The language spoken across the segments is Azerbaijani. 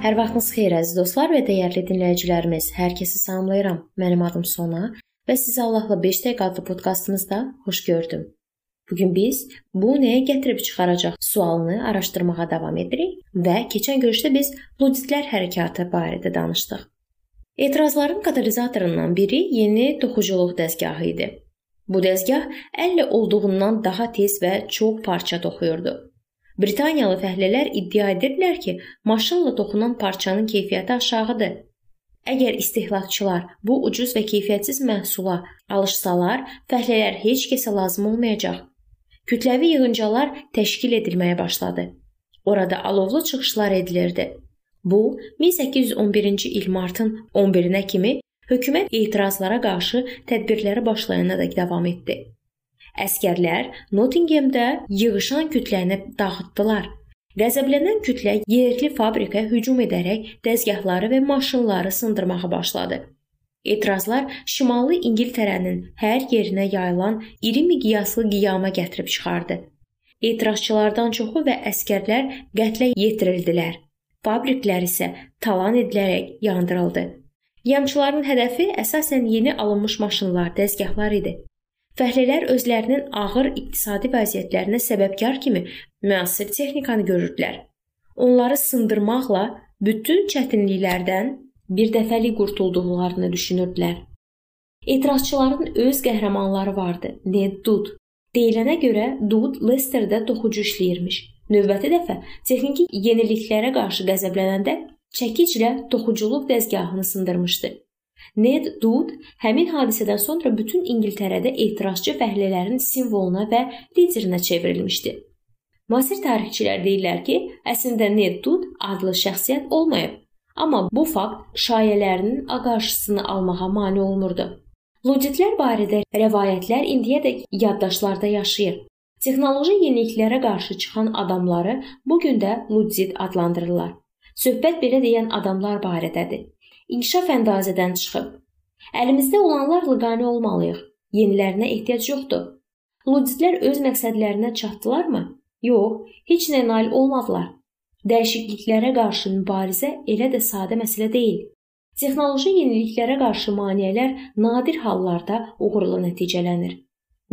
Hər vaxtınız xeyir əziz dostlar və dəyərli dinləyicilərimiz. Hər kəsi salamlayıram. Mənim adım Sona və sizi Allahla 5 dəqiqə adlı podkastımızda xoş gördüm. Bu gün biz bu nəyə gətirib çıxaracaq sualını araşdırmağa davam edirik və keçən görüşdə biz luditlər hərəkatı barədə danışdıq. Etirazların katalizatorundan biri yeni toxuculuq dəzgahı idi. Bu dəzgah əllə olduğundan daha tez və çox parça toxuyurdu. Britaniyalı fəhlələr iddia edirdilər ki, maşınla toxunan parçanın keyfiyyəti aşağıdır. Əgər istehlakçılar bu ucuz və keyfiyyətsiz məhsula alışsalar, fəhlələr heç kəsə lazım olmayacaq. Kütləvi yığıncalar təşkil edilməyə başladı. Orada alovlu çıxışlar edilirdi. Bu 1811-ci il martın 11-nə kimi hökumət etirazlara qarşı tədbirləri başlayana dək davam etdi. Əskərlər Nottingemdə yığışan kütləni dağıtdılar. Qəzəblənən kütlə yerli fabrikə hücum edərək dəzgahları və maşınları sındırmağa başladı. Etirazlar Şimali İngiltərənin hər yerinə yayılan iri miqyaslı qiyama gətirib çıxardı. Etirazçılardan çoxu və əskərlər qətlə yetirildilər. Fabriklər isə talan edilərək yandırıldı. Yamçıların hədəfi əsasən yeni alınmış maşınlar, dəzgahlar idi. Fəhlələr özlərinin ağır iqtisadi vəziyyətlərinə səbəbkar kimi müasir texnikanı görürdülər. Onları sındırmaqla bütün çətinliklərdən bir dəfəlik qurtulduqlarını düşünürdülər. Etirazçıların öz qəhrəmanları vardı. Ned Dud. Deyilənə görə Dud Lesterdə toxucu işləyirmiş. Növbəti dəfə texniki yeniliklərə qarşı qəzəblənəndə çəkiclə toxuculuq dəzgahını sındırmışdı. Ned Dud həmin hadisədən sonra bütün İngiltərədə etirazçı fəhlələrin simvoluna və liderinə çevrilmişdi. Müasir tarixçilər deyirlər ki, əslində Ned Dud adlı şəxsiyyət olmayıb, amma bu fakt şayələrinin qarşısını almağa mane olmurdu. Luditlər barədə rəvayətlər indiyədək yaddaşlarda yaşayır. Texnoloji yeniliklərə qarşı çıxan adamları bu gün də Ludzit adlandırırlar. Söhbət belə deyən adamlar barədədir inkişaf əndazədən çıxıb. Əlimizdə olanlarla qane olmalıyıq. Yenilərinə ehtiyac yoxdur. Luditlər öz məqsədlərinə çatdılarmı? Yox, heç nə nail olmadılar. Dəyişikliklərə qarşı mübarizə elə də sadə məsələ deyil. Texnoloji yeniliklərə qarşı maneələr nadir hallarda uğurla nəticələnir.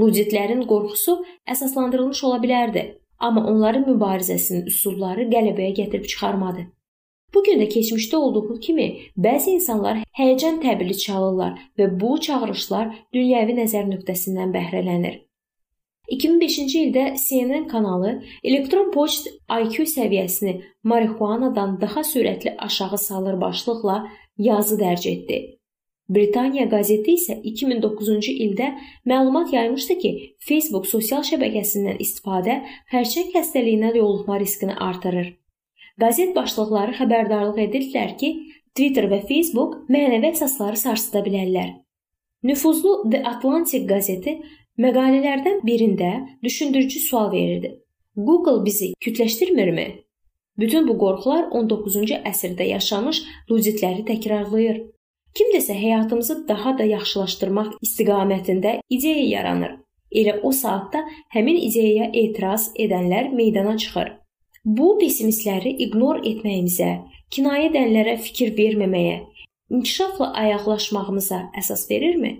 Luditlərin qorxusu əsaslandırılmış ola bilərdi, amma onların mübarizəsinin üsulları qələbəyə gətirib çıxarmadı. Bu gün də keçmişdə olduğu kimi bəzi insanlar həyəcan təbili çalırlar və bu çağırışlar dünyəvi nəzər nöqtəsindən bəhrələnir. 2005-ci ildə CNN kanalı elektron poçt IQ səviyyəsini marixuanadan daha sürətli aşağı salır başlıqla yazı dərc etdi. Britaniya qəzeti isə 2009-cu ildə məlumat yaymışdı ki, Facebook sosial şəbəkəsindən istifadə xərçəng xəstəliyinə yoluxma riskini artırır. Qəzet başlıqları xəbərdarlıq edirdilər ki, Twitter və Facebook mənəvi əsasları sarsıda bilərlər. Nüfuzlu The Atlantic qəzeti məqalələrdən birində düşündürücü sual verirdi. Google bizi kütləşdirmirmi? Bütün bu qorxular 19-cu əsrdə yaşamış luditləri təkrarlayır. Kimdəsə həyatımızı daha da yaxşılaşdırmaq istiqamətində ideya yaranır. Elə o saatda həmin ideyaya etiraz edənlər meydana çıxır. Bu pessimistləri ignor etməyimizə, kinayə edənlərə fikir verməməyə, inkişafla ayaqlaşmağımıza əsas verirmi?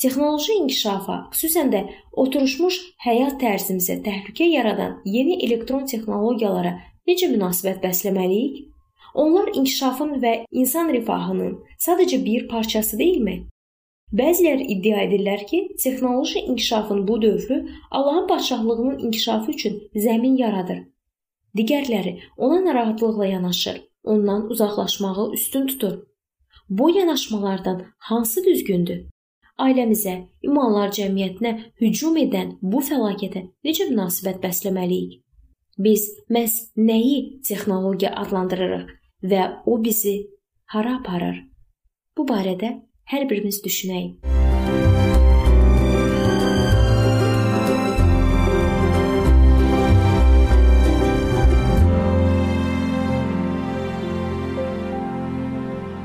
Texnoloji inkişafa, xüsusən də oturmuş həyat tərzimizə təhlükə yaradan yeni elektron texnologiyalara necə münasibət bəsləməliyik? Onlar inkişafın və insan rifahının sadəcə bir parçası deyilmi? Bəziləri iddia edirlər ki, texnoloji inkişafın bu dövrü Allahın padşahlığının inkişafı üçün zəmin yaradır Digərləri ona narahatlıqla yanaşır, ondan uzaqlaşmağı üstün tutur. Bu yanaşmalardan hansı düzgündür? Ailəmizə, imanlar cəmiyyətinə hücum edən bu fəlakətə necə münasibət bəsləməliyik? Biz məhz nəyi texnologiya adlandırırıq və o bizi hara aparır? Bu barədə hər birimiz düşünək.